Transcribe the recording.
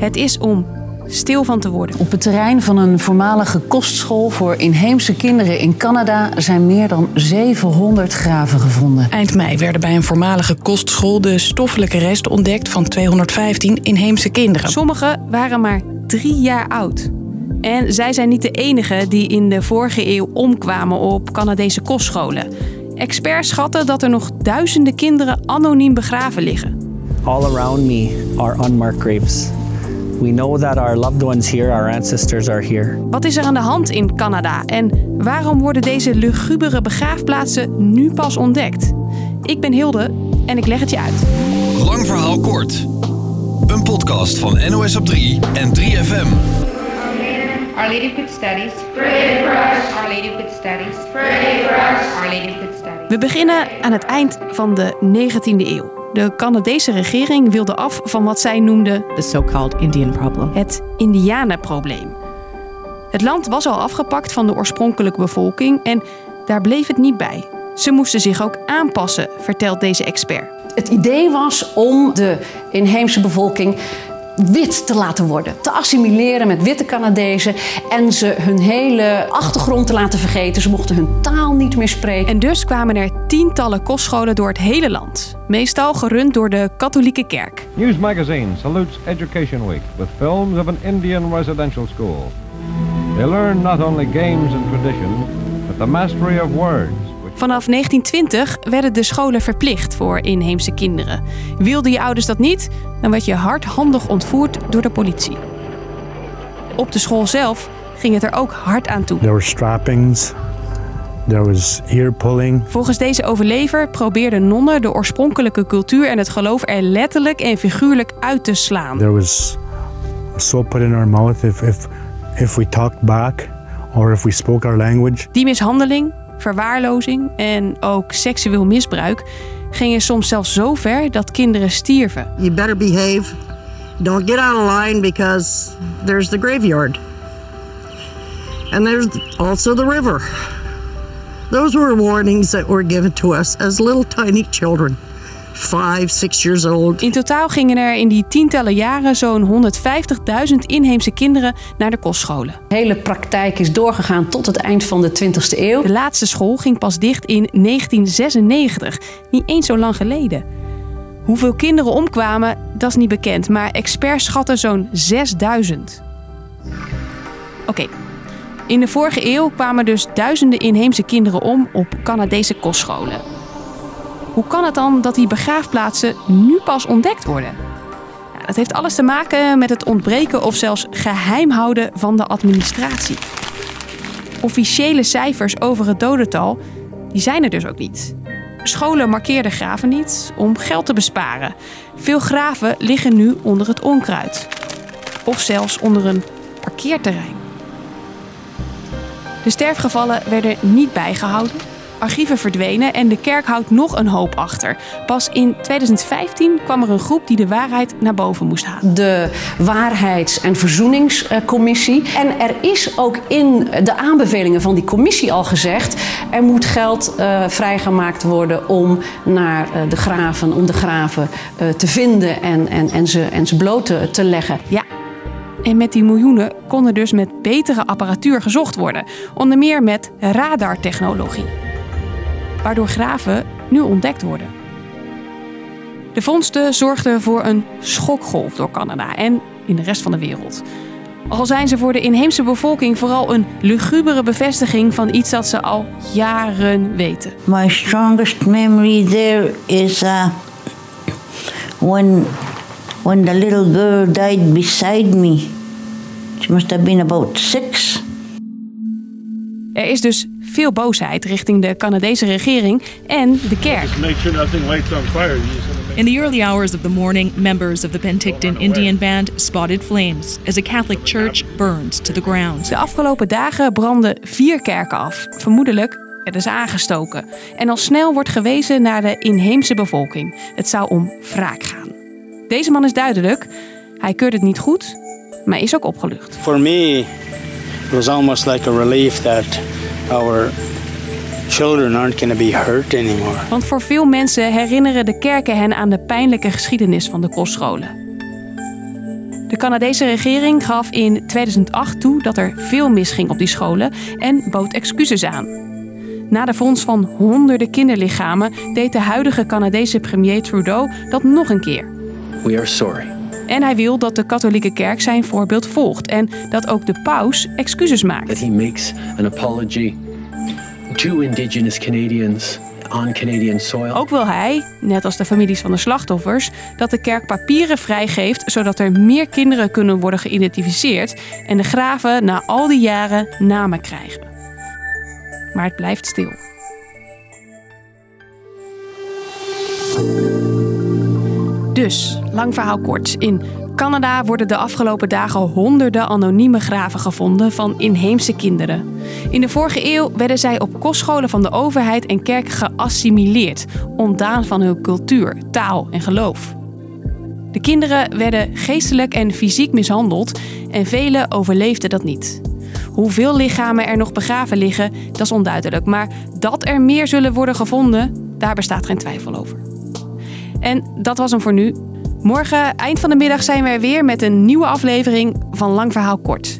Het is om stil van te worden. Op het terrein van een voormalige kostschool voor inheemse kinderen in Canada zijn meer dan 700 graven gevonden. Eind mei werden bij een voormalige kostschool de stoffelijke resten ontdekt van 215 inheemse kinderen. Sommige waren maar drie jaar oud. En zij zijn niet de enige die in de vorige eeuw omkwamen op Canadese kostscholen. Experts schatten dat er nog duizenden kinderen anoniem begraven liggen. All around me are unmarked graves. We know that our loved ones here, our ancestors are here. Wat is er aan de hand in Canada en waarom worden deze lugubere begraafplaatsen nu pas ontdekt? Ik ben Hilde en ik leg het je uit. Lang verhaal kort. Een podcast van NOS op 3 en 3FM. Our Lady of Good Studies. Pray for us. Our Lady of Good Studies. Pray for us. Our Lady of Good Studies. We beginnen aan het eind van de 19e eeuw. De Canadese regering wilde af van wat zij noemde the so-called Indian problem. het Indianenprobleem. Het land was al afgepakt van de oorspronkelijke bevolking en daar bleef het niet bij. Ze moesten zich ook aanpassen, vertelt deze expert. Het idee was om de inheemse bevolking wit te laten worden. Te assimileren met witte Canadezen en ze hun hele achtergrond te laten vergeten. Ze mochten hun taal niet meer spreken. En dus kwamen er tientallen kostscholen door het hele land. Meestal gerund door de katholieke kerk. News Magazine salutes Education Week with films of an Indian residential school. They learn not only games and tradition, but the mastery of words. Vanaf 1920 werden de scholen verplicht voor inheemse kinderen. Wilden je ouders dat niet, dan werd je hardhandig ontvoerd door de politie. Op de school zelf ging het er ook hard aan toe. There were strappings. There was ear pulling. Volgens deze overlever probeerden nonnen de oorspronkelijke cultuur en het geloof er letterlijk en figuurlijk uit te slaan. There was soap put in our mouth if, if, if we talked back or if we spoke our language. Die mishandeling, verwaarlozing en ook seksueel misbruik gingen soms zelfs zo ver dat kinderen stierven. You better behave. Don't get out of line because there's the graveyard. And there's also the river. Those were warnings that were given to us as little tiny children, five, six years old. In totaal gingen er in die tientallen jaren zo'n 150.000 inheemse kinderen naar de kostscholen. De hele praktijk is doorgegaan tot het eind van de 20e eeuw. De laatste school ging pas dicht in 1996, niet eens zo lang geleden. Hoeveel kinderen omkwamen, dat is niet bekend, maar experts schatten zo'n 6000. Oké, in de vorige eeuw kwamen dus duizenden inheemse kinderen om op Canadese kostscholen. Hoe kan het dan dat die begraafplaatsen nu pas ontdekt worden? Dat heeft alles te maken met het ontbreken of zelfs geheim houden van de administratie. Officiële cijfers over het dodental, die zijn er dus ook niet. Scholen markeerden graven niet om geld te besparen. Veel graven liggen nu onder het onkruid. Of zelfs onder een parkeerterrein. De sterfgevallen werden niet bijgehouden. Archieven verdwenen en de kerk houdt nog een hoop achter. Pas in 2015 kwam er een groep die de waarheid naar boven moest halen. De Waarheids- en Verzoeningscommissie. En er is ook in de aanbevelingen van die commissie al gezegd... er moet geld eh, vrijgemaakt worden om, naar, eh, de, graven, om de graven eh, te vinden en, en, en, ze, en ze bloot te, te leggen. Ja, en met die miljoenen kon er dus met betere apparatuur gezocht worden. Onder meer met radartechnologie. Waardoor graven nu ontdekt worden. De vondsten zorgden voor een schokgolf door Canada en in de rest van de wereld. Al zijn ze voor de inheemse bevolking vooral een lugubere bevestiging van iets dat ze al jaren weten. My strongest memory there is uh, when when the little girl died beside me. She must have been about six. Er is dus veel boosheid richting de Canadese regering en de kerk. In the early hours of the morning, members of the Penticton Indian Band spotted flames as a Catholic church burned to the ground. De afgelopen dagen brandden vier kerken af. Vermoedelijk werden ze aangestoken. En al snel wordt gewezen naar de inheemse bevolking. Het zou om wraak gaan. Deze man is duidelijk. Hij keurt het niet goed, maar is ook opgelucht. For me, it was almost like a relief that our children aren't going to be hurt anymore. Want voor veel mensen herinneren de kerken hen aan de pijnlijke geschiedenis van de kostscholen. De Canadese regering gaf in 2008 toe dat er veel misging op die scholen en bood excuses aan. Na de fonds van honderden kinderlichamen deed de huidige Canadese premier Trudeau dat nog een keer. We are sorry. En hij wil dat de katholieke kerk zijn voorbeeld volgt en dat ook de paus excuses maakt. That he makes an apology to Indigenous Canadians on Canadian soil. Ook wil hij, net als de families van de slachtoffers, dat de kerk papieren vrijgeeft zodat er meer kinderen kunnen worden geïdentificeerd en de graven na al die jaren namen krijgen. Maar het blijft stil. Dus, lang verhaal kort. In Canada worden de afgelopen dagen honderden anonieme graven gevonden van inheemse kinderen. In de vorige eeuw werden zij op kostscholen van de overheid en kerk geassimileerd, ontdaan van hun cultuur, taal en geloof. De kinderen werden geestelijk en fysiek mishandeld en velen overleefden dat niet. Hoeveel lichamen er nog begraven liggen, dat is onduidelijk, maar dat er meer zullen worden gevonden, daar bestaat geen twijfel over. En dat was hem voor nu. Morgen, eind van de middag, zijn we er weer met een nieuwe aflevering van Lang Verhaal Kort.